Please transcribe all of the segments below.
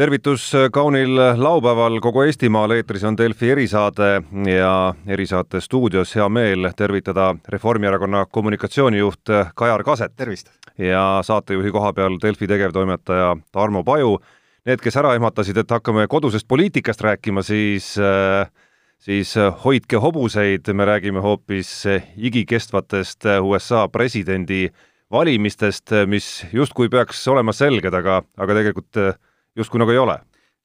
tervitus kaunil laupäeval kogu Eestimaal, eetris on Delfi erisaade ja erisaate stuudios hea meel tervitada Reformierakonna kommunikatsioonijuht Kajar Kaset. ja saatejuhi koha peal Delfi tegevtoimetaja Tarmo Paju. Need, kes ära ehmatasid, et hakkame kodusest poliitikast rääkima, siis siis hoidke hobuseid, me räägime hoopis igikestvatest USA presidendi valimistest, mis justkui peaks olema selged, aga, aga tegelikult justkui nagu ei ole.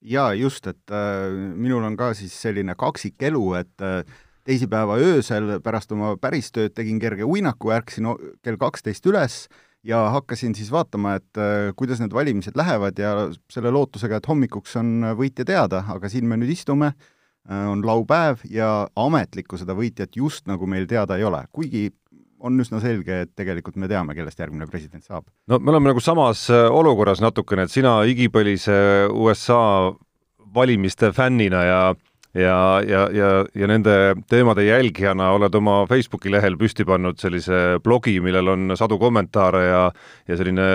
jaa, just, et äh, minul on ka siis selline kaksikelu, et äh, teisipäeva öösel pärast oma päris tööd tegin kerge uinaku, ärkasin kell kaksteist üles ja hakkasin siis vaatama, et äh, kuidas need valimised lähevad ja selle lootusega, et hommikuks on võitja teada, aga siin me nüüd istume äh,, on laupäev ja ametlikku seda võitjat just nagu meil teada ei ole, kuigi on üsna selge, et tegelikult me teame, kellest järgmine president saab. no me oleme nagu samas äh, olukorras natukene, et sina igipõlise USA valimiste fännina ja ja, ja, ja, ja nende teemade jälgijana oled oma Facebooki lehel püsti pannud sellise blogi, millel on sadu kommentaare ja ja selline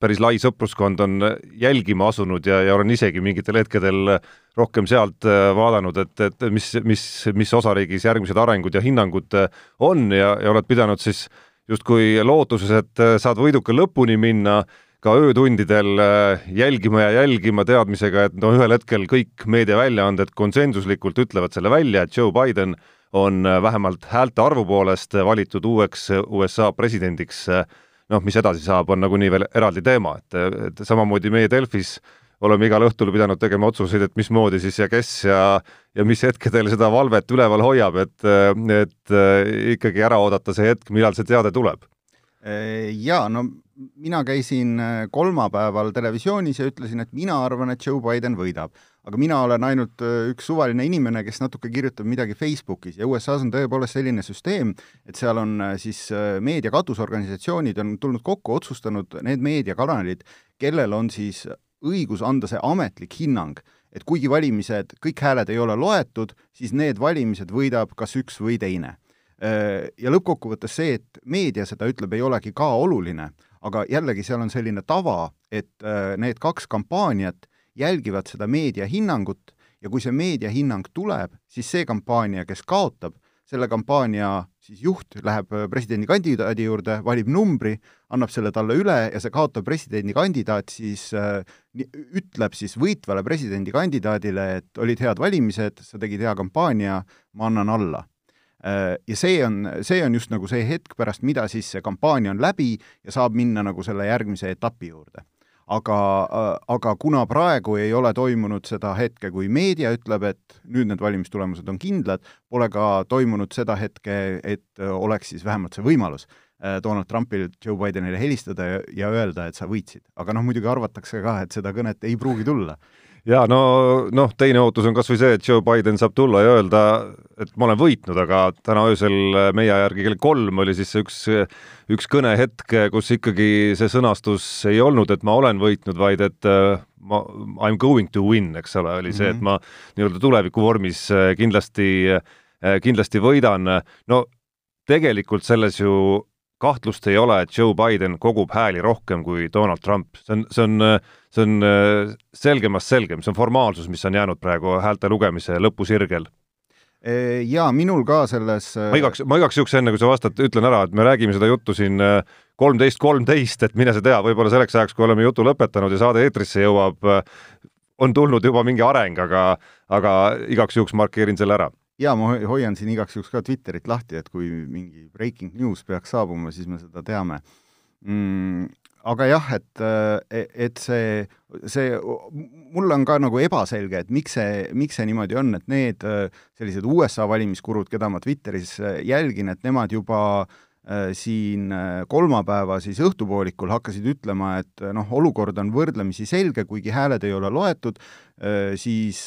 päris lai sõpruskond on jälgima asunud ja, ja olen isegi mingitel hetkedel rohkem sealt äh, vaadanud, et, et mis, mis, mis osariigis järgmised arengud ja hinnangud äh, on ja, ja oled pidanud siis justkui lootuses, et äh, saad võiduka lõpuni minna ka öötundidel äh, jälgima ja jälgima teadmisega, et no ühel hetkel kõik meediaväljaanded konsensuslikult ütlevad selle välja, et Joe Biden on äh, vähemalt häälte arvu poolest valitud uueks USA presidendiks. noh, mis edasi saab, on nagunii veel eraldi teema, et, et samamoodi meie Delfis oleme igal õhtul pidanud tegema otsuseid, et mismoodi siis ja kes ja ja mis hetkedel seda valvet üleval hoiab, et, et ikkagi ära oodata see hetk, millal see teade tuleb. Jaa, no mina käisin äh, kolmapäeval televisioonis ja ütlesin, et mina arvan, et Joe Biden võidab. aga mina olen ainult äh, üks suvaline inimene, kes natuke kirjutab midagi Facebookis ja USA-s on tõepoolest selline süsteem, et seal on äh, siis meedia katusorganisatsioonid on tulnud kokku, otsustanud need meediakanalid, kellel on siis õigus anda see ametlik hinnang, et kuigi valimised, kõik hääled ei ole loetud, siis need valimised võidab kas üks või teine ja lõppkokkuvõttes see, et meedia seda ütleb, ei olegi ka oluline, aga jällegi seal on selline tava, et äh, need kaks kampaaniat jälgivad seda meedia hinnangut ja kui see meedia hinnang tuleb, siis see kampaania, kes kaotab, selle kampaania siis juht läheb äh, presidendikandidaadi juurde, valib numbri, annab selle talle üle ja see kaotav presidendikandidaat siis äh, ütleb siis võitvale presidendikandidaadile, et olid head valimised, sa tegid hea kampaania, ma annan alla ja see on, see on just nagu see hetk, pärast mida siis see kampaania on läbi ja saab minna nagu selle järgmise etapi juurde. aga, äh, aga kuna praegu ei ole toimunud seda hetke, kui meedia ütleb, et nüüd need valimistulemused on kindlad, pole ka toimunud seda hetke, et oleks siis vähemalt see võimalus äh, Donald Trumpil Joe Bidenile helistada ja, ja öelda, et sa võitsid. aga noh, muidugi arvatakse ka, et seda kõnet ei pruugi tulla jaa, no noh, teine ootus on kas või see, et Joe Biden saab tulla ja öelda, et ma olen võitnud, aga täna öösel meie aja järgi kell kolm oli siis üks, üks kõnehetk, kus ikkagi see sõnastus ei olnud, et ma olen võitnud, vaid et äh, ma, I m going to win, eks ole, oli see, et mhm. ma nii-öelda tuleviku vormis äh, kindlasti, äh, kindlasti võidan. no tegelikult selles ju kahtlust ei ole, et Joe Biden kogub hääli rohkem kui Donald Trump, see on, see on, see on äh, selgemast selgem, see on formaalsus, mis on jäänud praegu häälte lugemise lõpusirgel. Jaa, minul ka selles ma igaks, ma igaks juhuks enne, kui sa vastad, ütlen ära, et me räägime seda juttu siin äh, kolmteist kolmteist, et mine sa tea, võib-olla selleks ajaks, kui oleme jutu lõpetanud ja saade eetrisse jõuab, äh, on tulnud juba mingi areng, aga aga igaks juhuks markeerin selle ära jaa, ma hoian siin igaks juhuks ka Twitterit lahti, et kui mingi breaking news peaks saabuma, siis me seda teame mm,. aga jah, et, e, et see, see, mulle on ka nagu ebaselge, et miks see, miks see niimoodi on, et need sellised USA valimiskurud, keda ma Twitteris jälgin, et nemad juba Äh, siin äh, kolmapäeva siis õhtupoolikul hakkasid ütlema, et äh, noh, olukord on võrdlemisi selge, kuigi hääled ei ole loetud, siis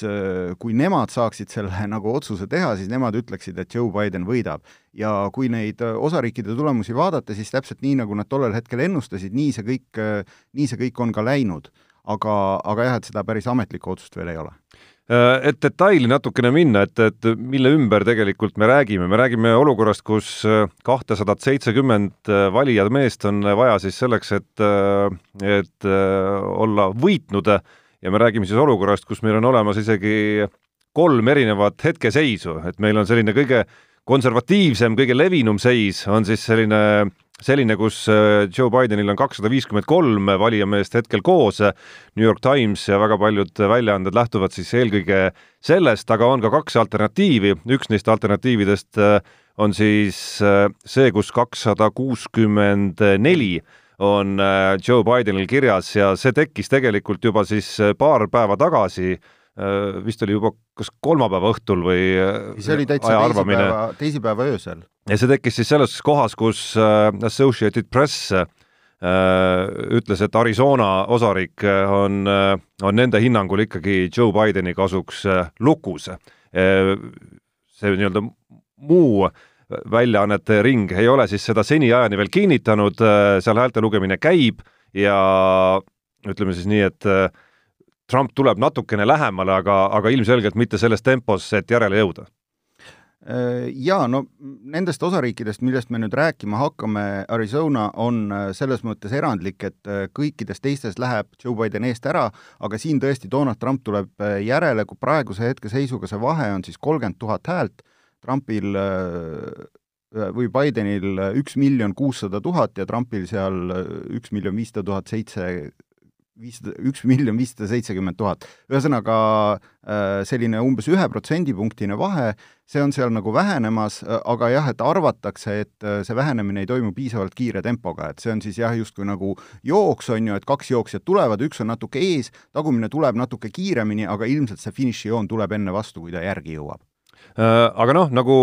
kui nemad saaksid selle nagu otsuse teha, siis nemad ütleksid, et Joe Biden võidab. ja kui neid osariikide tulemusi vaadata, siis täpselt nii, nagu nad tollel hetkel ennustasid, nii see kõik, nii see kõik on ka läinud. aga, aga jah, et seda päris ametlikku otsust veel ei ole Äh, et detaili natukene minna, et, et mille ümber tegelikult me räägime, me räägime olukorrast, kus äh, kahtesadat seitsekümmend äh, valijameest on vaja siis selleks, et, et olla võitnud. Ja me räägime siis olukorrast, kus meil on olemas isegi kolm erinevat hetkeseisu, et meil on selline kõige konservatiivsem, kõige levinum seis on siis selline selline, kus äh, Joe Bidenil on kakssada viiskümmend kolm valijameest hetkel koos, New York Times ja väga paljud väljaanded lähtuvad siis eelkõige sellest, aga on ka kaks alternatiivi, üks neist alternatiividest äh, on siis äh, see, kus kakssada kuuskümmend neli on Joe Bidenil kirjas ja see tekkis tegelikult juba siis paar päeva tagasi Äh, vist oli juba kas kolmapäeva õhtul või äh, see oli täitsa teisipäeva, teisipäeva öösel. ja see tekkis siis selles kohas, kus äh, Associated Press ütles, et Arizona osariik on, on nende hinnangul ikkagi Joe Bideni kasuks lukus. see nii-öelda muu väljaannete ring ei ole siis seda seniajani veel kinnitanud, seal häälte lugemine käib ja ütleme siis nii, et Trump tuleb natukene lähemale, aga, aga ilmselgelt mitte selles tempos, et järele jõuda. Äh, jaa, no nendest osariikidest, millest me nüüd rääkima hakkame, Arizona on äh, selles mõttes erandlik, et äh, kõikides teistes läheb Joe Biden eest ära, aga siin tõesti Donald Trump tuleb järele, kui praeguse hetkeseisuga see vahe on siis kolmkümmend tuhat häält, Trumpil või Bidenil üks miljon kuussada tuhat ja Trumpil seal üks miljon viissada tuhat seitse viissada, üks miljon viissada seitsekümmend tuhat. ühesõnaga äh, selline umbes ühe protsendipunktine vahe, see on seal nagu vähenemas, äh, aga jah, et arvatakse, et äh, see vähenemine ei toimu piisavalt kiire tempoga, et see on siis jah, justkui nagu jooks, on ju, et kaks jooksjat tulevad, üks on natuke ees, tagumine tuleb natuke kiiremini, aga ilmselt see finišijoon tuleb enne vastu, kui ta järgi jõuab. Aga noh, nagu,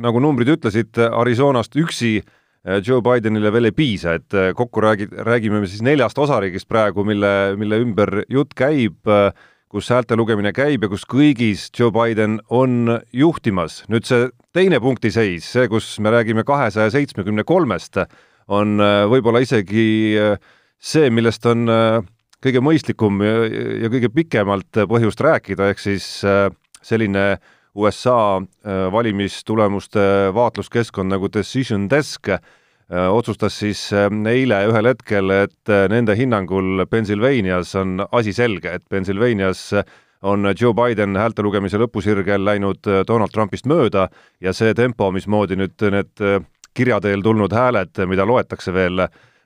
nagu numbrid ütlesid, Arizonast üksi Joe Bidenile veel ei piisa, et äh, kokku räägi-, räägime me siis neljast osariigist praegu, mille, mille ümber jutt käib, äh, kus häälte lugemine käib ja kus kõigis Joe Biden on juhtimas. nüüd see teine punktiseis, see, kus me räägime kahesaja seitsmekümne kolmest, on võib-olla isegi see, millest on kõige mõistlikum ja kõige pikemalt põhjust rääkida, ehk siis selline äh, USA äh, valimistulemuste vaatluskeskkond nagu Decision Desk äh, otsustas siis äh, eile ühel hetkel, et nende hinnangul Pennsylvanias on asi selge, et Pennsylvanias on Joe Biden häälte lugemise lõpusirgel läinud Donald Trumpist mööda ja see tempo, mismoodi nüüd need kirja teel tulnud hääled, mida loetakse veel,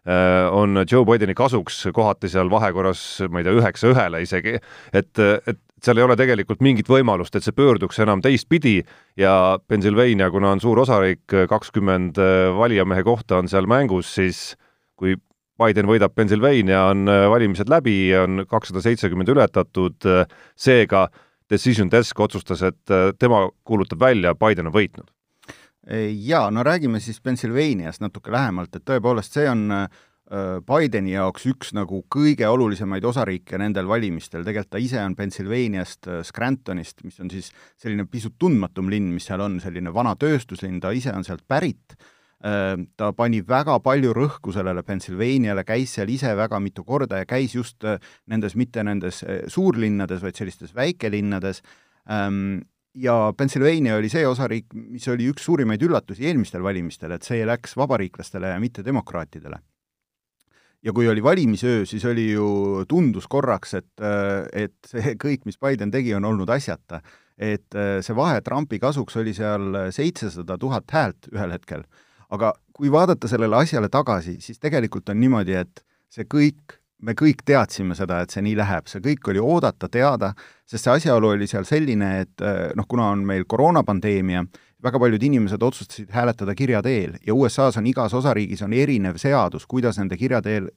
on Joe Bideni kasuks kohati seal vahekorras, ma ei tea, üheksa ühele isegi, et, et seal ei ole tegelikult mingit võimalust, et see pöörduks enam teistpidi ja Pennsylvania, kuna on suur osariik, kakskümmend äh, valijamehe kohta on seal mängus, siis kui Biden võidab Pennsylvania, on äh, valimised läbi, on kakssada seitsekümmend ületatud, äh, seega Decision Desk otsustas, et tema kuulutab välja, Biden on võitnud. Jaa, no räägime siis Pennsylvaniast natuke lähemalt, et tõepoolest see on äh, Bideni jaoks üks nagu kõige olulisemaid osariike nendel valimistel, tegelikult ta ise on Pennsylvaniast, äh, Scrantonist, mis on siis selline pisut tundmatum linn, mis seal on, selline vana tööstuslinn, ta ise on sealt pärit, äh, ta pani väga palju rõhku sellele Pennsylvaniale, käis seal ise väga mitu korda ja käis just nendes, mitte nendes suurlinnades, vaid sellistes väikelinnades, ja Pennsylvania oli see osariik, mis oli üks suurimaid üllatusi eelmistel valimistel, et see läks vabariiklastele ja mitte demokraatidele ja kui oli valimisöö, siis oli ju, tundus korraks, et, et see kõik, mis Biden tegi, on olnud asjata. et see vahe Trumpi kasuks oli seal seitsesada tuhat häält ühel hetkel. aga kui vaadata sellele asjale tagasi, siis tegelikult on niimoodi, et see kõik, me kõik teadsime seda, et see nii läheb, see kõik oli oodata, teada, sest see asjaolu oli seal selline, et noh, kuna on meil koroonapandeemia, väga paljud inimesed otsustasid hääletada kirja teel ja USA-s on igas osariigis on erinev seadus, kuidas nende kirja teel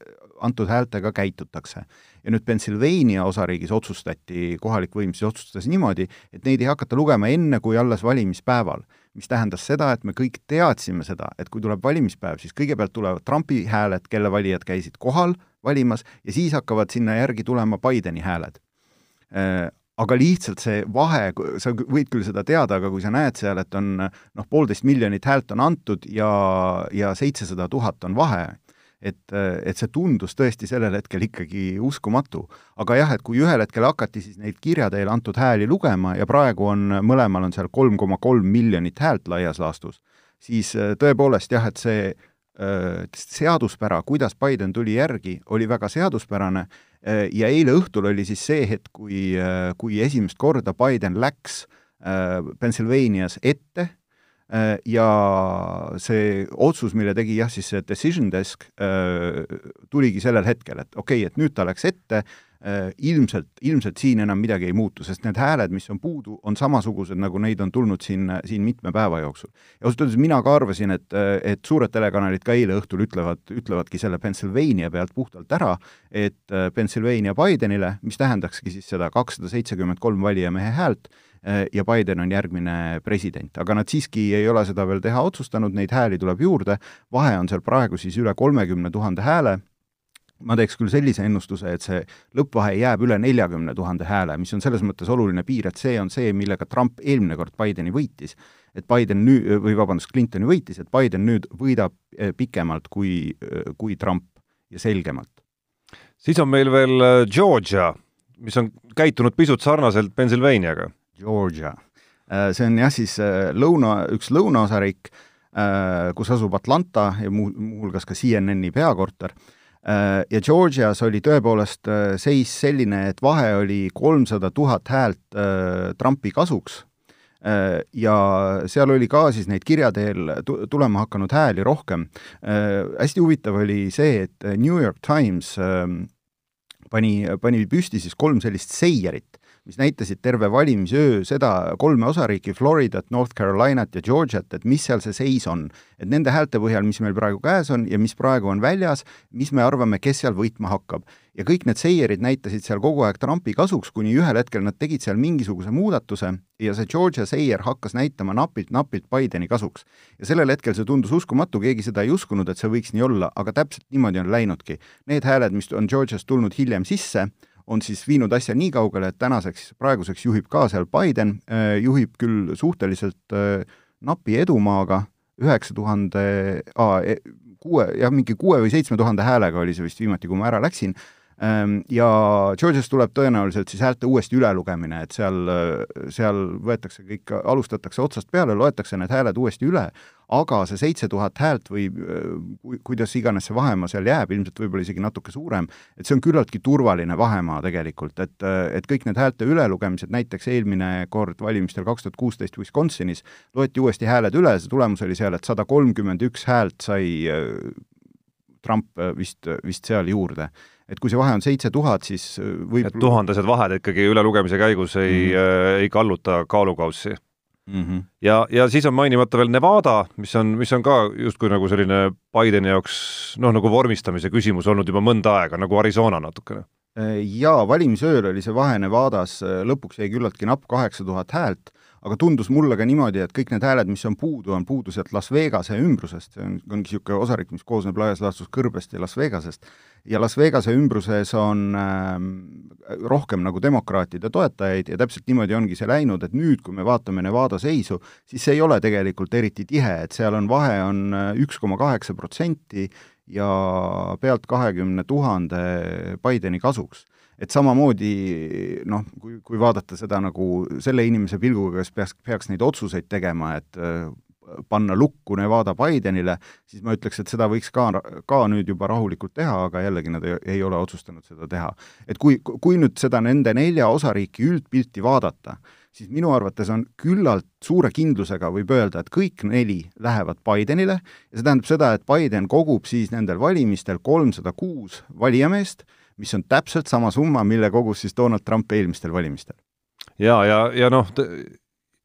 antud häältega käitutakse. ja nüüd Pennsylvania osariigis otsustati, kohalik võim siis otsustas niimoodi, et neid ei hakata lugema enne, kui alles valimispäeval. mis tähendas seda, et me kõik teadsime seda, et kui tuleb valimispäev, siis kõigepealt tulevad Trumpi hääled, kelle valijad käisid kohal valimas, ja siis hakkavad sinna järgi tulema Bideni hääled äh, aga lihtsalt see vahe, sa võid küll seda teada, aga kui sa näed seal, et on noh, poolteist miljonit häält on antud ja, ja seitsesada tuhat on vahe, et, et see tundus tõesti sellel hetkel ikkagi uskumatu. aga jah, et kui ühel hetkel hakati siis neid kirja teel antud hääli lugema ja praegu on, mõlemal on seal kolm koma kolm miljonit häält laias laastus, siis tõepoolest jah, et see seaduspära, kuidas Biden tuli järgi, oli väga seaduspärane ja eile õhtul oli siis see hetk, kui, kui esimest korda Biden läks Pennsylvanias ette ja see otsus, mille tegi jah, siis see decision desk, tuligi sellel hetkel, et okei okay,, et nüüd ta läks ette, Äh, ilmselt, ilmselt siin enam midagi ei muutu, sest need hääled, mis on puudu, on samasugused, nagu neid on tulnud siin, siin mitme päeva jooksul. ja ausalt öeldes mina ka arvasin, et, et suured telekanalid ka eile õhtul ütlevad, ütlevadki selle Pennsylvania pealt puhtalt ära, et äh, Pennsylvania Bidenile, mis tähendakski siis seda kakssada seitsekümmend kolm valijamehe häält, äh, ja Biden on järgmine president, aga nad siiski ei ole seda veel teha otsustanud, neid hääli tuleb juurde, vahe on seal praegu siis üle kolmekümne tuhande hääle ma teeks küll sellise ennustuse, et see lõppvahe jääb üle neljakümne tuhande hääle, mis on selles mõttes oluline piir, et see on see, millega Trump eelmine kord Bideni võitis. et Biden nüüd, või vabandust, Clintoni võitis, et Biden nüüd võidab eh, pikemalt kui, eh, kui Trump ja selgemalt. siis on meil veel eh, Georgia, mis on käitunud pisut sarnaselt Pennsylvaniaga. Georgia, see on jah, siis lõuna, üks lõunaosariik, kus asub Atlanta ja muu, muuhulgas ka CNN-i peakorter ja Georgias oli tõepoolest äh, seis selline, et vahe oli kolmsada tuhat häält äh, Trumpi kasuks ja seal oli ka siis neid kirja teel tulema hakanud hääli rohkem. hästi huvitav oli see, et New York Times ähm, pani, pani püsti siis kolm sellist seierit, mis näitasid terve valimisöö seda kolme osariiki, Floridat, North Carolinat ja Georgiat, et mis seal see seis on. et nende häälte põhjal, mis meil praegu käes on ja mis praegu on väljas, mis me arvame, kes seal võitma hakkab. ja kõik need seierid näitasid seal kogu aeg Trumpi kasuks, kuni ühel hetkel nad tegid seal mingisuguse muudatuse ja see Georgia seier hakkas näitama napilt-napilt Bideni kasuks. ja sellel hetkel see tundus uskumatu, keegi seda ei uskunud, et see võiks nii olla, aga täpselt niimoodi on läinudki. Need hääled, mis on Georgiast tulnud hiljem sisse, on siis viinud asja nii kaugele, et tänaseks, praeguseks juhib ka seal Biden, äh, juhib küll suhteliselt äh, napi edumaaga, üheksa tuhande, e, kuue, jah, mingi kuue või seitsme tuhande häälega oli see vist viimati, kui ma ära läksin, ja Georgias tuleb tõenäoliselt siis häälte uuesti ülelugemine, et seal, seal võetakse kõik, alustatakse otsast peale, loetakse need hääled uuesti üle, aga see seitse tuhat häält või kuidas iganes see vahemaa seal jääb, ilmselt võib-olla isegi natuke suurem, et see on küllaltki turvaline vahemaa tegelikult, et, et kõik need häälte ülelugemised, näiteks eelmine kord valimistel kaks tuhat kuusteist Wisconsinis, loeti uuesti hääled üle, see tulemus oli seal, et sada kolmkümmend üks häält sai Trump vist, vist seal juurde et kui see vahe on seitse tuhat, siis võib et tuhandesed vahed ikkagi ülelugemise käigus ei mm, -hmm. ei kalluta kaalukaussi mm. -hmm. ja, ja siis on mainimata veel Nevada, mis on, mis on ka justkui nagu selline Bideni jaoks noh, nagu vormistamise küsimus olnud juba mõnda aega, nagu Arizona natukene. Jaa, valimisööl oli see vahe Nevadas, lõpuks jäi küllaltki napp kaheksa tuhat häält, aga tundus mulle ka niimoodi, et kõik need hääled, mis on puudu, on puudu sealt Las Vegase ümbrusest, see on, ongi niisugune osariik, mis koosneb laias laastus Kõrbest ja Las Vegasest, ja Las Vegase ümbruses on äh, rohkem nagu demokraatide toetajaid ja täpselt niimoodi ongi see läinud, et nüüd, kui me vaatame Nevada seisu, siis see ei ole tegelikult eriti tihe, et seal on vahe on äh, üks koma kaheksa protsenti ja pealt kahekümne tuhande Bideni kasuks et samamoodi noh, kui, kui vaadata seda nagu selle inimese pilguga, kes peaks, peaks neid otsuseid tegema, et äh, panna lukku Nevada Bidenile, siis ma ütleks, et seda võiks ka, ka nüüd juba rahulikult teha, aga jällegi nad ei, ei ole otsustanud seda teha. et kui, kui nüüd seda nende nelja osariiki üldpilti vaadata, siis minu arvates on küllalt suure kindlusega võib öelda, et kõik neli lähevad Bidenile ja see tähendab seda, et Biden kogub siis nendel valimistel kolmsada kuus valijameest mis on täpselt sama summa, mille kogus siis Donald Trump eelmistel valimistel. ja, ja, ja noh,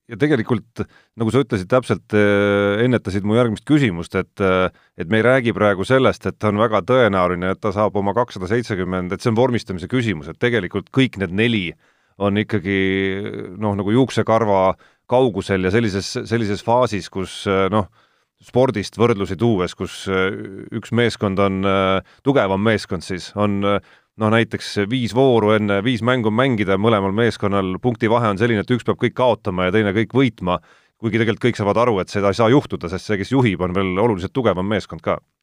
ja tegelikult nagu sa ütlesid, täpselt äh, ennetasid mu järgmist küsimust, et äh, et me ei räägi praegu sellest, et on väga tõenäoline, et ta saab oma kakssada seitsekümmend, et see on vormistamise küsimus, et tegelikult kõik need neli on ikkagi noh, nagu juuksekarva kaugusel ja sellises, sellises faasis, kus äh, noh, spordist võrdlusi tuues, kus üks meeskond on tugevam meeskond siis, on noh, näiteks viis vooru enne, viis mängu mängida, mõlemal meeskonnal punktivahe on selline, et üks peab kõik kaotama ja teine kõik võitma, kuigi tegelikult kõik saavad aru, et seda ei saa juhtuda, sest see, kes juhib, on veel oluliselt tugevam meeskond ka. Äh,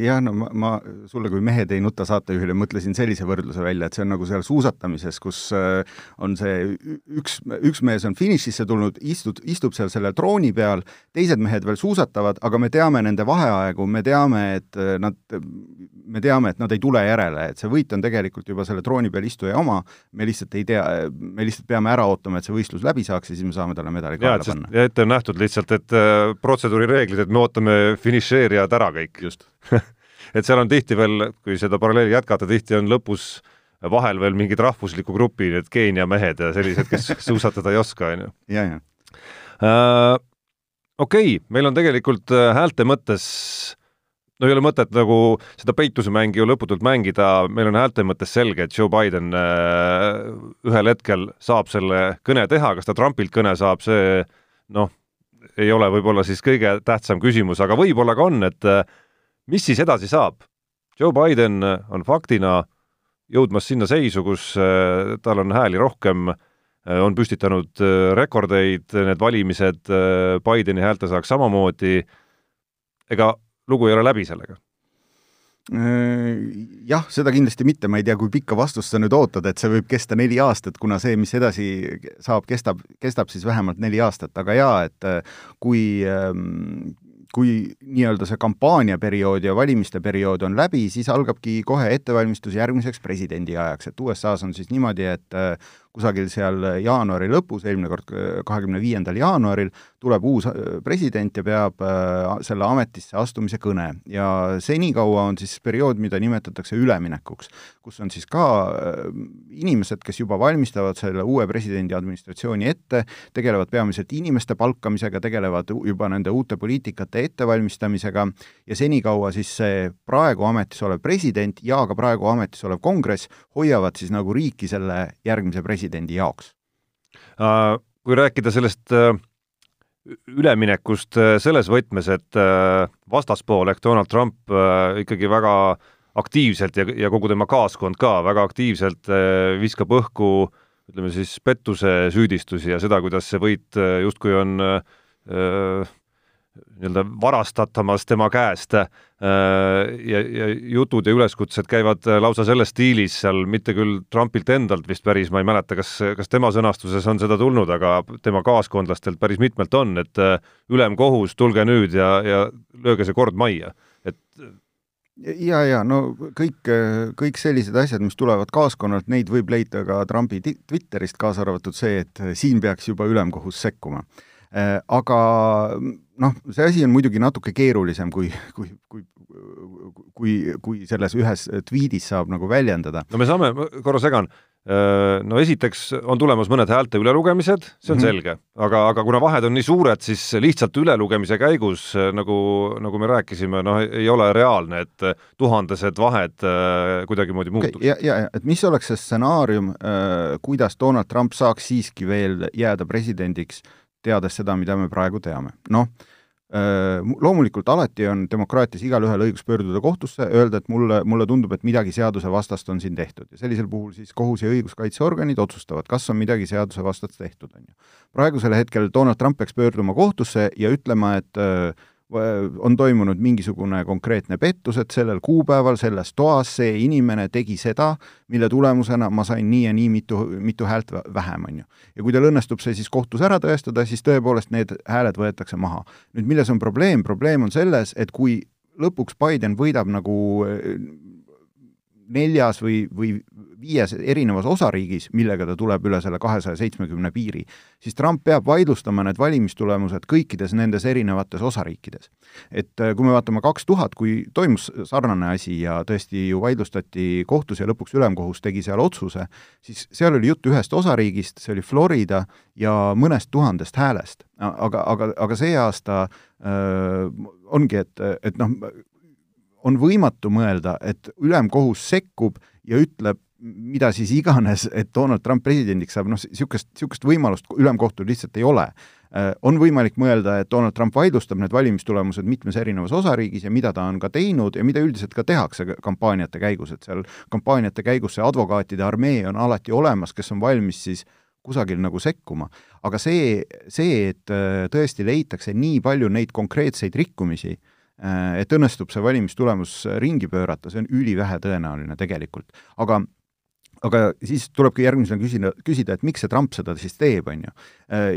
jah, no ma, ma sulle kui Mehed ei nuta saatejuhile mõtlesin sellise võrdluse välja, et see on nagu seal suusatamises, kus äh, on see üks, üks mees on finišisse tulnud, istud, istub seal selle trooni peal, teised mehed veel suusatavad, aga me teame nende vaheaegu, me teame, et äh, nad, me teame, et nad ei tule järele, et see võit on tegelikult juba selle trooni peal istuja oma, me lihtsalt ei tea, me lihtsalt peame ära ootama, et see võistlus läbi saaks ja siis me saame talle medali kaela panna. ja ette on nähtud lihtsalt, et äh, protseduurireeglid, et me ootame finišeerijad ära kõik. just et seal on tihti veel, kui seda paralleeli jätkata, tihti on lõpus vahel veel mingid rahvusliku grupi, need Keenia mehed ja sellised, kes suusatada ei oska, on ju. ja, ja uh,. okei meil on tegelikult äh, häälte mõttes no ei ole mõtet nagu seda peitusemängi ju lõputult mängida, meil on häälte mõttes selge, et Joe Biden äh, ühel hetkel saab selle kõne teha, kas ta Trumpilt kõne saab, see noh, ei ole võib-olla siis kõige tähtsam küsimus, aga võib-olla ka on, et äh, mis siis edasi saab? Joe Biden on faktina jõudmas sinna seisu, kus äh, tal on hääli rohkem, äh, on püstitanud äh, rekordeid, need valimised Bideni häältesaak samamoodi, ega lugu ei ole läbi sellega? Jah, seda kindlasti mitte, ma ei tea, kui pikka vastust sa nüüd ootad, et see võib kesta neli aastat, kuna see, mis edasi saab, kestab, kestab siis vähemalt neli aastat, aga jaa, et kui ähm, kui nii-öelda see kampaaniaperiood ja valimiste periood on läbi, siis algabki kohe ettevalmistus järgmiseks presidendi ajaks, et USA-s on siis niimoodi, et kusagil seal jaanuari lõpus, eelmine kord kahekümne viiendal jaanuaril, tuleb uus äh, president ja peab äh, selle ametisse astumise kõne. Ja senikaua on siis periood, mida nimetatakse üleminekuks, kus on siis ka äh, inimesed, kes juba valmistavad selle uue presidendi administratsiooni ette, tegelevad peamiselt inimeste palkamisega, tegelevad juba nende uute poliitikate ettevalmistamisega. Ja senikaua siis see praegu ametis olev president ja ka praegu ametis olev kongress hoiavad siis nagu riiki selle järgmise presidendi presidendi jaoks? Äh, kui rääkida sellest äh, üleminekust äh, selles võtmes, et vastaspool ehk Donald Trump ikkagi väga aktiivselt ja, ja kogu tema kaaskond ka väga aktiivselt viskab õhku ütleme siis pettuse süüdistusi ja seda, kuidas see võit justkui on öö, nii-öelda varastatamas tema käest äh, ja, ja jutud ja üleskutsed käivad lausa selles stiilis seal, mitte küll Trumpilt endalt vist päris, ma ei mäleta, kas, kas tema sõnastuses on seda tulnud, aga tema kaaskondlastelt päris mitmelt on, et äh, ülemkohus, tulge nüüd ja, ja lööge see kord majja, et ja, ja no kõik, kõik sellised asjad, mis tulevad kaaskonnalt, neid võib leida ka Trumpi Twitterist, kaasa arvatud see, et siin peaks juba ülemkohus sekkuma. Äh, aga noh, see asi on muidugi natuke keerulisem, kui, kui, kui kui, kui selles ühes tweetis saab nagu väljendada. no me saame, korra segan, no esiteks on tulemas mõned häälte ülelugemised, see on mm -hmm. selge, aga, aga kuna vahed on nii suured, siis lihtsalt ülelugemise käigus, nagu, nagu me rääkisime, noh, ei ole reaalne, et tuhandesed vahed kuidagimoodi muutuks okay,. ja, ja, et mis oleks see stsenaarium, kuidas Donald Trump saaks siiski veel jääda presidendiks äh, teades seda, mida me praegu teame. noh, loomulikult alati on demokraatias igalühel õigus pöörduda kohtusse, öelda, et mulle, mulle tundub, et midagi seadusevastast on siin tehtud ja sellisel puhul siis kohus ja õiguskaitseorganid otsustavad, kas on midagi seadusevastast tehtud, on ju. praegusel hetkel Donald Trump peaks pöörduma kohtusse ja ütlema, et äh, on toimunud mingisugune konkreetne pettus, et sellel kuupäeval selles toas see inimene tegi seda, mille tulemusena ma sain nii ja nii mitu, mitu häält vähem, on ju. ja kui tal õnnestub see siis kohtus ära tõestada, siis tõepoolest need hääled võetakse maha. nüüd milles on probleem, probleem on selles, et kui lõpuks Biden võidab nagu neljas või, või viies erinevas osariigis, millega ta tuleb üle selle kahesaja seitsmekümne piiri, siis Trump peab vaidlustama need valimistulemused kõikides nendes erinevates osariikides. et äh, kui me vaatame kaks tuhat, kui toimus sarnane asi ja tõesti ju vaidlustati kohtus ja lõpuks ülemkohus tegi seal otsuse, siis seal oli jutt ühest osariigist, see oli Florida, ja mõnest tuhandest häälest. aga, aga, aga see aasta öö, äh, ongi, et, et noh, on võimatu mõelda, et ülemkohus sekkub ja ütleb, mida siis iganes, et Donald Trump presidendiks saab, noh, niisugust, niisugust võimalust ülemkohtul lihtsalt ei ole. Äh, on võimalik mõelda, et Donald Trump vaidlustab need valimistulemused mitmes erinevas osariigis ja mida ta on ka teinud ja mida üldiselt ka tehakse kampaaniate käigus, et seal kampaaniate käigus see advokaatide armee on alati olemas, kes on valmis siis kusagil nagu sekkuma. aga see, see, et äh, tõesti leitakse nii palju neid konkreetseid rikkumisi, et õnnestub see valimistulemus ringi pöörata, see on ülivähe tõenäoline tegelikult. aga aga siis tulebki järgmisena küsida, küsida, et miks see Trump seda siis teeb, on ju.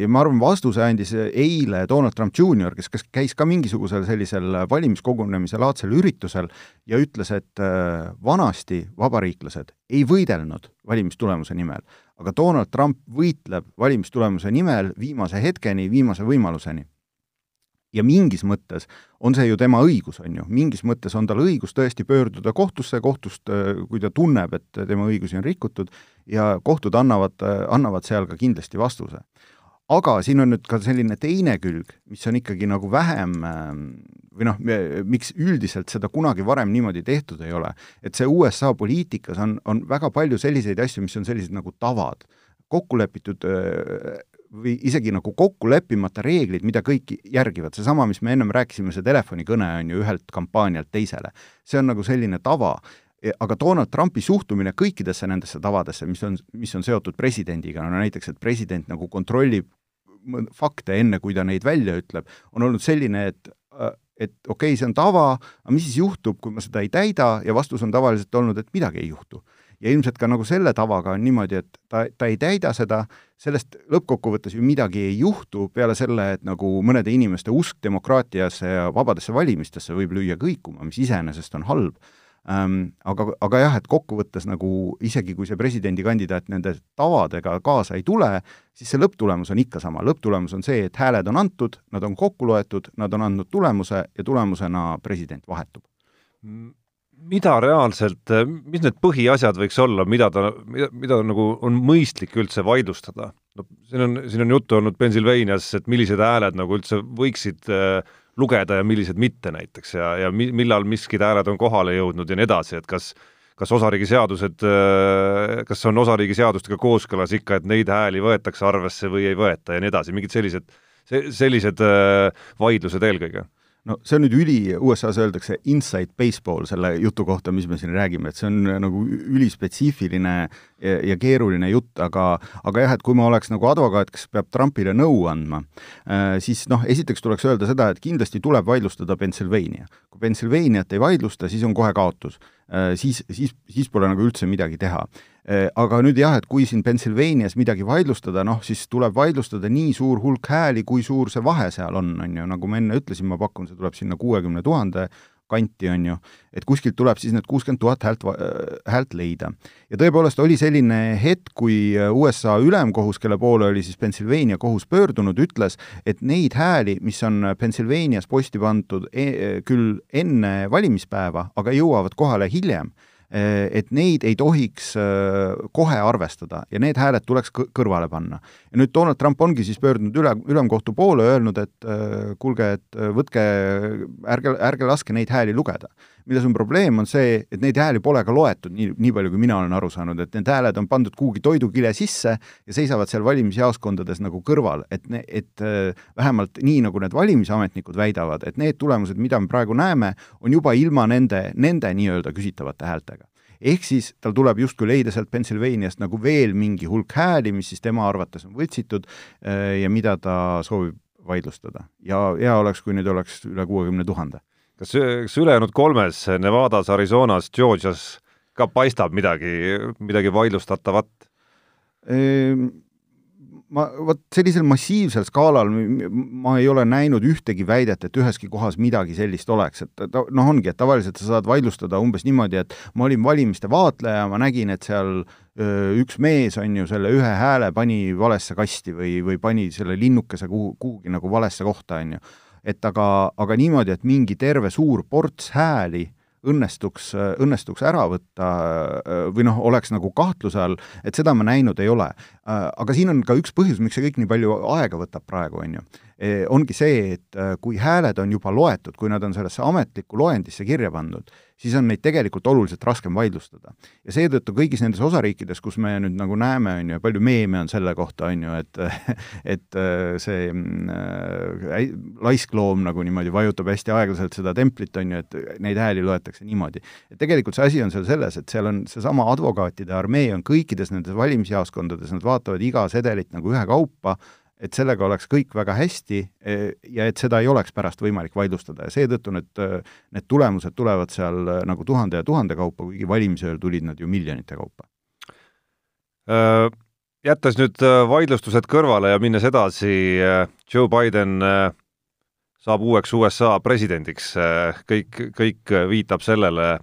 ja ma arvan, vastuse andis eile Donald Trump Jr, kes, kes käis ka mingisugusel sellisel valimiskogunemise laadsel üritusel ja ütles, et äh, vanasti vabariiklased ei võidelnud valimistulemuse nimel, aga Donald Trump võitleb valimistulemuse nimel viimase hetkeni, viimase võimaluseni ja mingis mõttes on see ju tema õigus, on ju, mingis mõttes on tal õigus tõesti pöörduda kohtusse, kohtust, äh, kui ta tunneb, et tema õigusi on rikutud, ja kohtud annavad, äh, annavad seal ka kindlasti vastuse. aga siin on nüüd ka selline teine külg, mis on ikkagi nagu vähem ähm, või noh, miks üldiselt seda kunagi varem niimoodi tehtud ei ole, et see USA poliitikas on, on väga palju selliseid asju, mis on sellised nagu tavad, kokku lepitud äh, või isegi nagu kokku leppimata reeglid, mida kõik järgivad, seesama, mis me ennem rääkisime, see telefonikõne on ju ühelt kampaanialt teisele. see on nagu selline tava, e, aga Donald Trumpi suhtumine kõikidesse nendesse tavadesse, mis on, mis on seotud presidendiga, no näiteks, et president nagu kontrollib fakte enne, kui ta neid välja ütleb, on olnud selline, et et okei okay,, see on tava, aga mis siis juhtub, kui ma seda ei täida? Ja vastus on tavaliselt olnud, et midagi ei juhtu ja ilmselt ka nagu selle tavaga on niimoodi, et ta, ta ei täida seda, sellest lõppkokkuvõttes ju midagi ei juhtu, peale selle, et nagu mõnede inimeste usk demokraatiasse ja vabadesse valimistesse võib lüüa kõikuma, mis iseenesest on halb. Ähm,. Aga, aga jah, et kokkuvõttes nagu isegi kui see presidendikandidaat nende tavadega kaasa ei tule, siis see lõpptulemus on ikka sama, lõpptulemus on see, et hääled on antud, nad on kokku loetud, nad on andnud tulemuse ja tulemusena president vahetub mida reaalselt, mis need põhiasjad võiks olla, mida ta, mida, mida nagu on mõistlik üldse vaidlustada? no siin on, siin on juttu olnud Pennsylvanias, et millised hääled nagu üldse võiksid äh, lugeda ja millised mitte näiteks ja, ja mi-, millal miskid hääled on kohale jõudnud ja nii edasi, et kas kas osariigi seadused, äh, kas on osariigi seadustega kooskõlas ikka, et neid hääli võetakse arvesse või ei võeta ja nii edasi, mingid sellised, sellised äh, vaidlused eelkõige no see on nüüd üli, USA-s öeldakse inside baseball selle jutu kohta, mis me siin räägime, et see on äh, nagu ülispetsiifiline ja, ja keeruline jutt, aga aga jah, et kui ma oleks nagu advokaat, kes peab Trumpile nõu andma, äh, siis noh, esiteks tuleks öelda seda, et kindlasti tuleb vaidlustada Pennsylvania. kui Pennsylvaniat ei vaidlusta, siis on kohe kaotus. Äh, siis, siis, siis pole nagu üldse midagi teha aga nüüd jah, et kui siin Pennsylvanias midagi vaidlustada, noh siis tuleb vaidlustada nii suur hulk hääli, kui suur see vahe seal on, on ju, nagu ma enne ütlesin, ma pakun, see tuleb sinna kuuekümne tuhande kanti, on ju, et kuskilt tuleb siis need kuuskümmend tuhat häält, äh, häält leida. ja tõepoolest oli selline hetk, kui USA ülemkohus, kelle poole oli siis Pennsylvania kohus pöördunud, ütles, et neid hääli, mis on Pennsylvanias posti pandud e küll enne valimispäeva, aga jõuavad kohale hiljem Äh, et neid ei tohiks äh, kohe arvestada ja need hääled tuleks kõrvale panna. ja nüüd Donald Trump ongi siis pöördunud üle, ülemkohtu poole, öelnud, et äh, kuulge, et võtke, ärge, ärge laske neid hääli lugeda milles on probleem, on see, et neid hääli pole ka loetud, nii, nii palju, kui mina olen aru saanud, et need hääled on pandud kuhugi toidukile sisse ja seisavad seal valimisjaoskondades nagu kõrval, et, et äh, vähemalt nii, nagu need valimisametnikud väidavad, et need tulemused, mida me praegu näeme, on juba ilma nende, nende nii-öelda küsitavate häältega ehk siis tal tuleb justkui leida sealt Pennsylvaniast nagu veel mingi hulk hääli, mis siis tema arvates on võltsitud äh, ja mida ta soovib vaidlustada. ja hea oleks, kui neid oleks üle kuuekümne tuhande kas, kas ülejäänud kolmes, Nevadas, Arizonas, Georgias ka paistab midagi, midagi vaidlustatavat? Ehm, ma, vot sellisel massiivsel skaalal ma ei ole näinud ühtegi väidet, et üheski kohas midagi sellist oleks, et ta noh, ongi, et tavaliselt sa saad vaidlustada umbes niimoodi, et ma olin valimiste vaatleja, ma nägin, et seal öö, üks mees, on ju, selle ühe hääle pani valesse kasti või, või pani selle linnukese kuhu, kuhugi nagu valesse kohta, on ju et aga, aga niimoodi, et mingi terve suur ports hääli õnnestuks, õnnestuks ära võtta või noh, oleks nagu kahtluse all, et seda ma näinud ei ole. Aga siin on ka üks põhjus, miks see kõik nii palju aega võtab praegu, on ju. Ongi see, et kui hääled on juba loetud, kui nad on sellesse ametlikku loendisse kirja pandud, siis on neid tegelikult oluliselt raskem vaidlustada. ja seetõttu kõigis nendes osariikides, kus me nüüd nagu näeme, on ju, palju meeme on selle kohta, on ju, et et äh, see äh, laiskloom nagu niimoodi vajutab hästi aeglaselt seda templit, on ju, et neid hääli loetakse niimoodi. tegelikult see asi on seal selles, et seal on seesama advokaatide armee on kõikides nendes valimisjaoskondades, nad vaatavad iga sedelit nagu ühekaupa, et sellega oleks kõik väga hästi e, ja et seda ei oleks pärast võimalik vaidlustada ja seetõttu need, need tulemused tulevad seal nagu tuhande ja tuhande kaupa, kuigi valimisööl tulid nad ju miljonite kaupa. jättes nüüd vaidlustused kõrvale ja minnes edasi, Joe Biden saab uueks USA presidendiks, kõik, kõik viitab sellele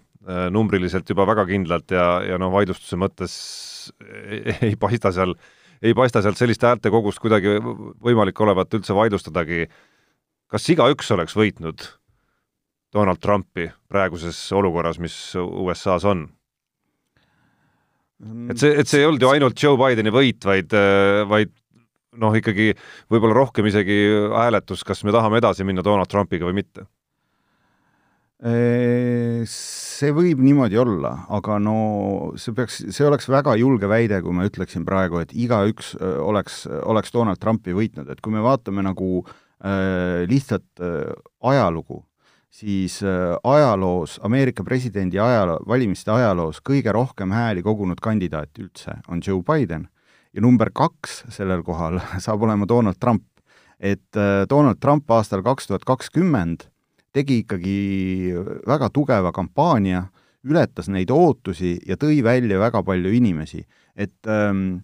numbriliselt juba väga kindlalt ja, ja noh, vaidlustuse mõttes ei, paista seal, ei paista sealt sellist häältekogust kuidagi võimalik olevat üldse vaidlustadagi. kas igaüks oleks võitnud Donald Trumpi praeguses olukorras, mis USA-s on? et see, et see ei olnud ju ainult Joe Bideni võit, vaid, vaid noh, ikkagi võib-olla rohkem isegi hääletus, kas me tahame edasi minna Donald Trumpiga või mitte? See võib niimoodi olla, aga no see peaks, see oleks väga julge väide, kui ma ütleksin praegu, et igaüks oleks, oleks Donald Trumpi võitnud, et kui me vaatame nagu äh, lihtsalt äh, ajalugu, siis äh, ajaloos, Ameerika presidendi ajaloo, valimiste ajaloos kõige rohkem hääli kogunud kandidaat üldse on Joe Biden ja number kaks sellel kohal saab olema Donald Trump. et Donald Trump aastal kaks tuhat kakskümmend tegi ikkagi väga tugeva kampaania, ületas neid ootusi ja tõi välja väga palju inimesi, et ähm,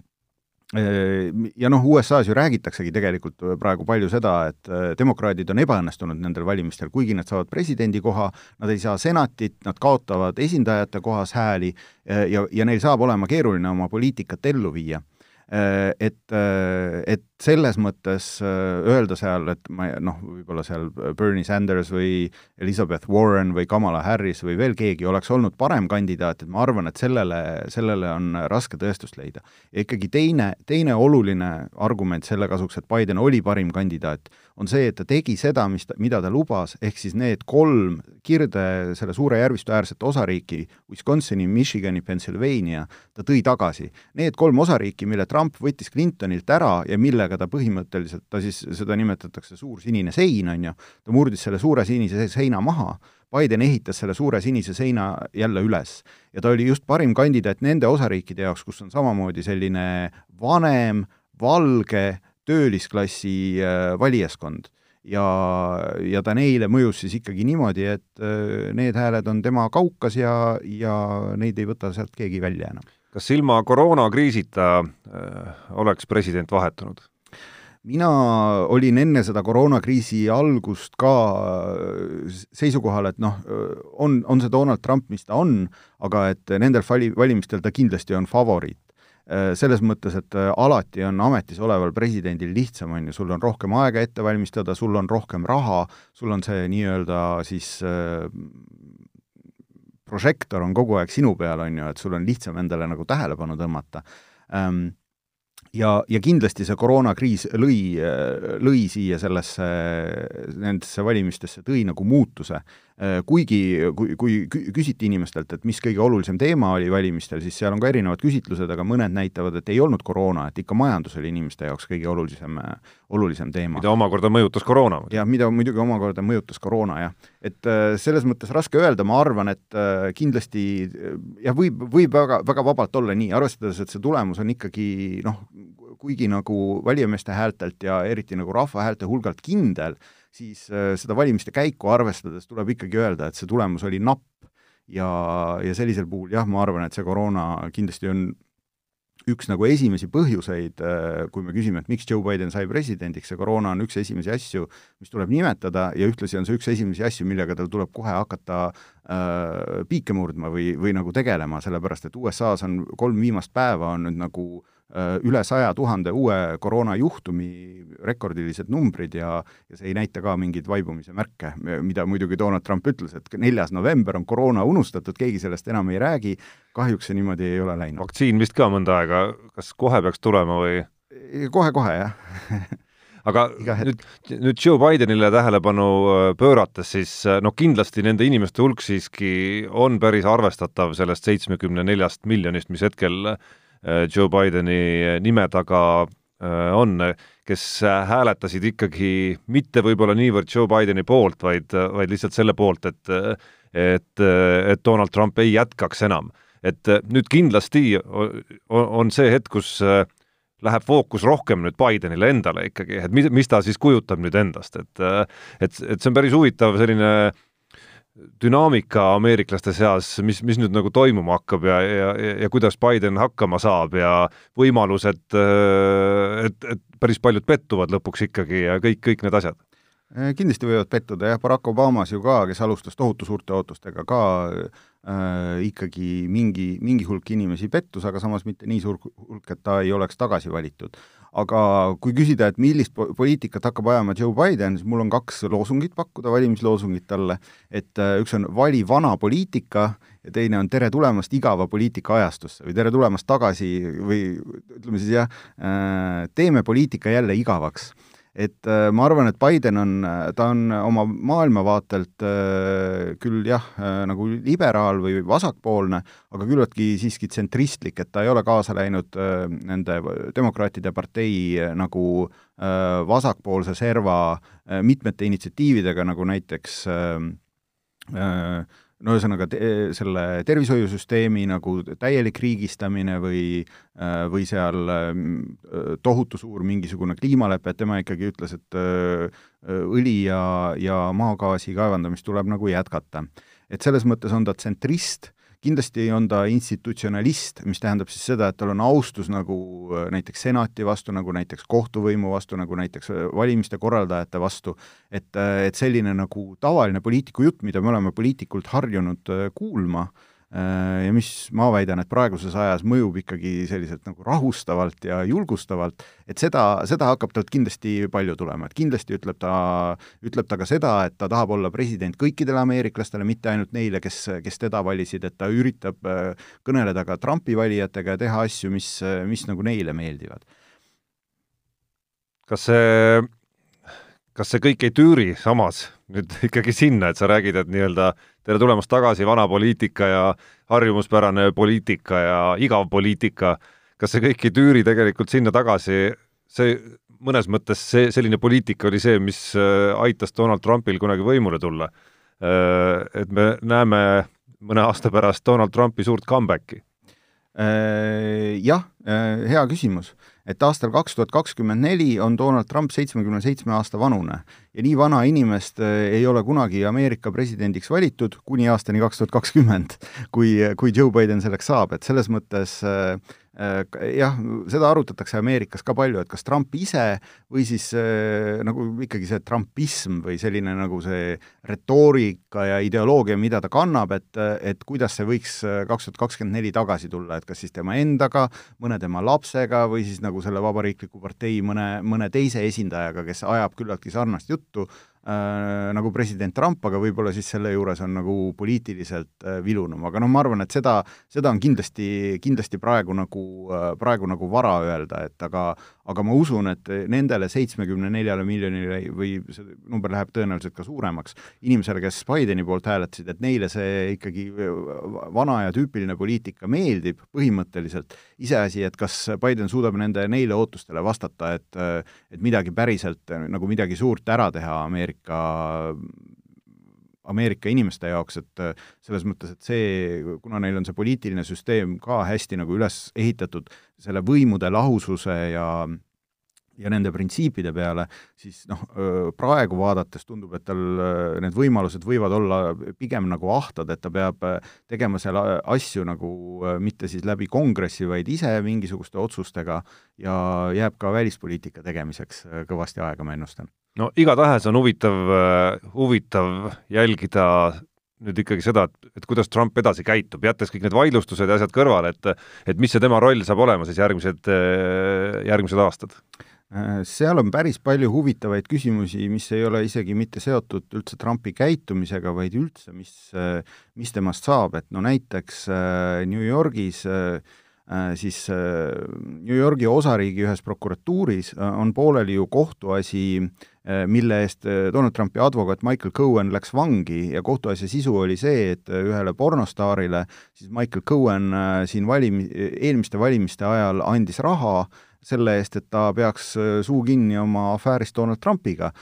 äh, ja noh, USA-s ju räägitaksegi tegelikult praegu palju seda, et äh, demokraadid on ebaõnnestunud nendel valimistel, kuigi nad saavad presidendikoha, nad ei saa senatit, nad kaotavad esindajate kohas hääli ja, ja neil saab olema keeruline oma poliitikat ellu viia. Äh, et, äh, et selles mõttes äh, öelda seal, et ma noh, võib-olla seal Bernie Sanders või Elizabeth Warren või Kamala Harris või veel keegi oleks olnud parem kandidaat, et ma arvan, et sellele, sellele on raske tõestust leida. ja ikkagi teine, teine oluline argument selle kasuks, et Biden oli parim kandidaat, on see, et ta tegi seda, mis ta, mida ta lubas, ehk siis need kolm kirde, selle suure järvistu äärset osariiki, Wisconsini, Michigani, Pennsylvania, ta tõi tagasi. Need kolm osariiki, mille Trump võttis Clintonilt ära ja millega ta põhimõtteliselt, ta siis, seda nimetatakse suur sinine sein, on ju, ta murdis selle suure sinise seina maha, Biden ehitas selle suure sinise seina jälle üles. ja ta oli just parim kandidaat nende osariikide jaoks, kus on samamoodi selline vanem, valge, töölisklassi äh, valijaskond ja, ja ta neile mõjus siis ikkagi niimoodi, et äh, need hääled on tema kaukas ja, ja neid ei võta sealt keegi välja enam kas ilma koroonakriisita äh, oleks president vahetunud? Mina olin enne seda koroonakriisi algust ka äh, seisukohal, et noh, äh, on, on see Donald Trump, mis ta on, aga et nendel vali-, valimistel ta kindlasti on favoriit. Selles mõttes, et alati on ametis oleval presidendil lihtsam, on ju, sul on rohkem aega ette valmistada, sul on rohkem raha, sul on see nii-öelda siis prožektor on kogu aeg sinu peal, on ju, et sul on lihtsam endale nagu tähelepanu tõmmata. Ähm, ja, ja kindlasti see koroonakriis lõi, lõi siia sellesse, nendesse valimistesse, tõi nagu muutuse. Äh, kuigi, kui, kui küsiti inimestelt, et mis kõige olulisem teema oli valimistel, siis seal on ka erinevad küsitlused, aga mõned näitavad, et ei olnud koroona, et ikka majandus oli inimeste jaoks kõige olulisem, olulisem teema. mida omakorda mõjutas koroona. jah, mida muidugi omakorda mõjutas koroona, jah. et äh, selles mõttes raske öelda, ma arvan, et äh, kindlasti jah, võib, võib väga, väga vabalt olla nii, arvestades, et see tulemus on ikkagi noh, kuigi nagu valijameeste häältelt ja eriti nagu rahva häälte hulgalt kindel, siis äh, seda valimiste käiku arvestades tuleb ikkagi öelda, et see tulemus oli napp. Ja, ja sellisel puhul jah, ma arvan, et see koroona kindlasti on üks nagu esimesi põhjuseid, äh, kui me küsime, et miks Joe Biden sai presidendiks, see koroona on üks esimesi asju, mis tuleb nimetada ja ühtlasi on see üks esimesi asju, millega tal tuleb kohe hakata äh, piike murdma või, või nagu tegelema, sellepärast et USA-s on kolm viimast päeva on nüüd nagu äh, üle saja tuhande uue koroonajuhtumi, rekordilised numbrid ja, ja see ei näita ka mingeid vaibumise märke, mida muidugi Donald Trump ütles, et neljas november on koroona unustatud, keegi sellest enam ei räägi, kahjuks see niimoodi ei ole läinud. vaktsiin vist ka mõnda aega, kas kohe peaks tulema või? kohe-kohe, jah aga nüüd, nüüd Joe Bidenile tähelepanu äh, pöörates, siis äh, noh, kindlasti nende inimeste hulk siiski on päris arvestatav sellest seitsmekümne neljast miljonist, mis hetkel äh, Äh, Joe Bideni nime taga äh, on, kes hääletasid ikkagi mitte võib-olla niivõrd Joe Bideni poolt, vaid, vaid lihtsalt selle poolt, et et, et Donald Trump ei jätkaks enam. et nüüd kindlasti on see hetk, kus läheb fookus rohkem nüüd Bidenile endale ikkagi, et mis, mis ta siis kujutab nüüd endast, et et, et see on päris huvitav selline dünaamika ameeriklaste seas, mis, mis nüüd nagu toimuma hakkab ja, ja, ja kuidas Biden hakkama saab ja võimalused, et, et päris paljud pettuvad lõpuks ikkagi ja kõik, kõik need asjad? kindlasti võivad pettuda jah, Barack Obamas ju ka, kes alustas tohutu suurte ootustega, ka äh, ikkagi mingi, mingi hulk inimesi pettus, aga samas mitte nii suur hulk, et ta ei oleks tagasi valitud aga kui küsida, et millist poliitikat hakkab ajama Joe Biden, siis mul on kaks loosungit pakkuda, valimisloosungit talle, et äh, üks on vali vana poliitika ja teine on tere tulemast igava poliitika ajastusse või tere tulemast tagasi või ütleme siis jah, äh, teeme poliitika jälle igavaks et äh, ma arvan, et Biden on, ta on oma maailmavaatelt äh, küll jah äh,, nagu liberaal või vasakpoolne, aga küllaltki siiski tsentristlik, et ta ei ole kaasa läinud äh, nende demokraatide partei äh, nagu äh, vasakpoolse serva äh, mitmete initsiatiividega, nagu näiteks äh, äh, no ühesõnaga te, selle tervishoiusüsteemi nagu täielik riigistamine või äh, või seal äh, tohutu suur mingisugune kliimalepe, et tema ikkagi ütles, et äh, õli ja, ja maagaasi kaevandamist tuleb nagu jätkata. et selles mõttes on ta tsentrist kindlasti on ta institutsionalist, mis tähendab siis seda, et tal on austus nagu äh, näiteks senati vastu, nagu näiteks kohtuvõimu vastu, nagu näiteks äh, valimiste korraldajate vastu, et, äh, et selline nagu tavaline poliitiku jutt, mida me oleme poliitikult harjunud kuulma, Äh, ja mis ma väidan, et praeguses ajas mõjub ikkagi selliselt nagu rahustavalt ja julgustavalt, et seda, seda hakkab talt kindlasti palju tulema, et kindlasti ütleb ta, ütleb ta ka seda, et ta tahab olla president kõikidele ameeriklastele, mitte ainult neile, kes, kes teda valisid, et ta üritab äh, kõneleda ka Trumpi valijatega ja teha asju, mis, mis nagu neile meeldivad. kas see, kas see kõik ei tüüri samas nüüd ikkagi sinna, et sa räägid, et nii-öelda tere tulemast tagasi, vana poliitika ja harjumuspärane poliitika ja igav poliitika, kas see kõik ei tüüri tegelikult sinna tagasi, see mõnes mõttes see, selline poliitika oli see, mis äh, aitas Donald Trumpil kunagi võimule tulla. Äh, et me näeme mõne aasta pärast Donald Trumpi suurt comeback'i. Äh, jah, hea küsimus et aastal kaks tuhat kakskümmend neli on Donald Trump seitsmekümne seitsme aasta vanune. Ja nii vana inimest äh, ei ole kunagi Ameerika presidendiks valitud kuni aastani kaks tuhat kakskümmend, kui, kui Joe Biden selleks saab, et selles mõttes äh, jah, seda arutatakse Ameerikas ka palju, et kas Trump ise või siis äh, nagu ikkagi see trumpism või selline nagu see retoorika ja ideoloogia, mida ta kannab, et, et kuidas see võiks äh, kaks tuhat kakskümmend neli tagasi tulla, et kas siis tema endaga, mõne tema lapsega või siis nagu selle vabariikliku partei mõne, mõne teise esindajaga, kes ajab küllaltki sarnast juttu, äh, nagu president Trump, aga võib-olla siis selle juures on nagu poliitiliselt äh, vilunum, aga noh, ma arvan, et seda, seda on kindlasti, kindlasti praegu nagu äh,, praegu nagu vara öelda, et aga aga ma usun, et nendele seitsmekümne neljale miljonile või see number läheb tõenäoliselt ka suuremaks, inimesele, kes Bideni poolt hääletasid, et neile see ikkagi vana ja tüüpiline poliitika meeldib põhimõtteliselt, iseasi, et kas Biden suudab nende, neile ootustele vastata, et et midagi päriselt, nagu midagi suurt ära teha Ameerika Ameerika inimeste jaoks, et selles mõttes, et see, kuna neil on see poliitiline süsteem ka hästi nagu üles ehitatud selle võimude lahususe ja ja nende printsiipide peale, siis noh, praegu vaadates tundub, et tal need võimalused võivad olla pigem nagu ahtad, et ta peab tegema seal asju nagu mitte siis läbi kongressi, vaid ise mingisuguste otsustega ja jääb ka välispoliitika tegemiseks kõvasti aega, ma ennustan. no igatahes on huvitav, huvitav jälgida nüüd ikkagi seda, et, et kuidas Trump edasi käitub, jättes kõik need vaidlustused ja asjad kõrvale, et et mis see tema roll saab olema siis järgmised, järgmised aastad? Äh, seal on päris palju huvitavaid küsimusi, mis ei ole isegi mitte seotud üldse Trumpi käitumisega, vaid üldse, mis, äh, mis temast saab, et no näiteks äh, New Yorgis siis New Yorgi osariigi ühes prokuratuuris on pooleli ju kohtuasi, mille eest Donald Trumpi advokaat Michael Cohen läks vangi. Ja kohtuasja sisu oli see, et ühele pornostaarile siis Michael Cohen siin valim-, eelmiste valimiste ajal andis raha selle eest, et ta peaks äh, suu kinni oma afäärist Donald Trumpiga.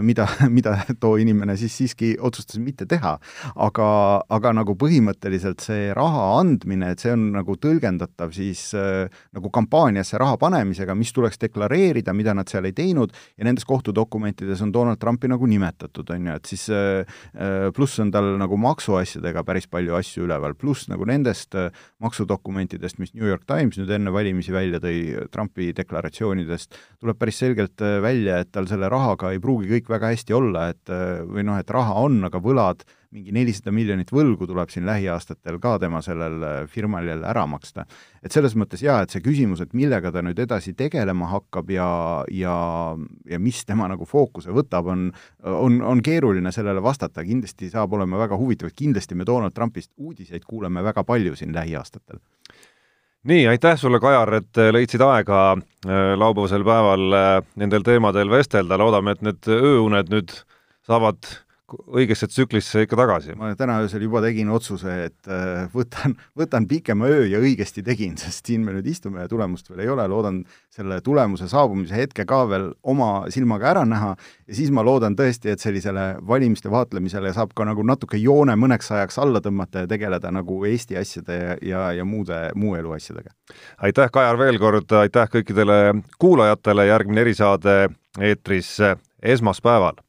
Mida, mida too inimene siis siiski otsustas mitte teha. aga, aga nagu põhimõtteliselt see raha andmine, et see on nagu tõlgendatav siis äh, nagu kampaaniasse raha panemisega, mis tuleks deklareerida, mida nad seal ei teinud, ja nendes kohtudokumentides on Donald Trumpi nagu nimetatud, on ju, et siis äh, äh, pluss on tal nagu maksuasjadega päris palju asju üleval, pluss nagu nendest äh, maksudokumentidest, mis New York Times nüüd enne valimisi välja tõi, Trumpi deklaratsioonidest, tuleb päris selgelt välja, et tal selle rahaga ei pruugi kõik väga hästi olla, et või noh, et raha on, aga võlad mingi nelisada miljonit võlgu tuleb siin lähiaastatel ka tema sellel äh, firmal jälle ära maksta. et selles mõttes jaa, et see küsimus, et millega ta nüüd edasi tegelema hakkab ja, ja, ja mis tema nagu fookuse võtab, on, on, on keeruline sellele vastata, kindlasti saab olema väga huvitav, et kindlasti me Donald Trumpist uudiseid kuuleme väga palju siin lähiaastatel nii, aitäh sulle, Kajar, et äh, leidsid aega äh, laupäevasel päeval nendel teemadel vestelda, loodame, et need ööuned nüüd saavad õigesse tsüklisse ikka tagasi. ma täna öösel juba tegin otsuse, et äh, võtan, võtan pikema öö ja õigesti tegin, sest siin me nüüd istume ja tulemust veel ei ole, loodan selle tulemuse saabumise hetke ka veel oma silmaga ära näha. Ja siis ma loodan tõesti, et sellisele valimiste vaatlemisele saab ka nagu natuke joone mõneks ajaks alla tõmmata ja tegeleda nagu Eesti asjade ja, ja, ja muude, muu elu asjadega. aitäh, Kajar, veel kord, aitäh kõikidele kuulajatele, järgmine erisaade eetris esmaspäeval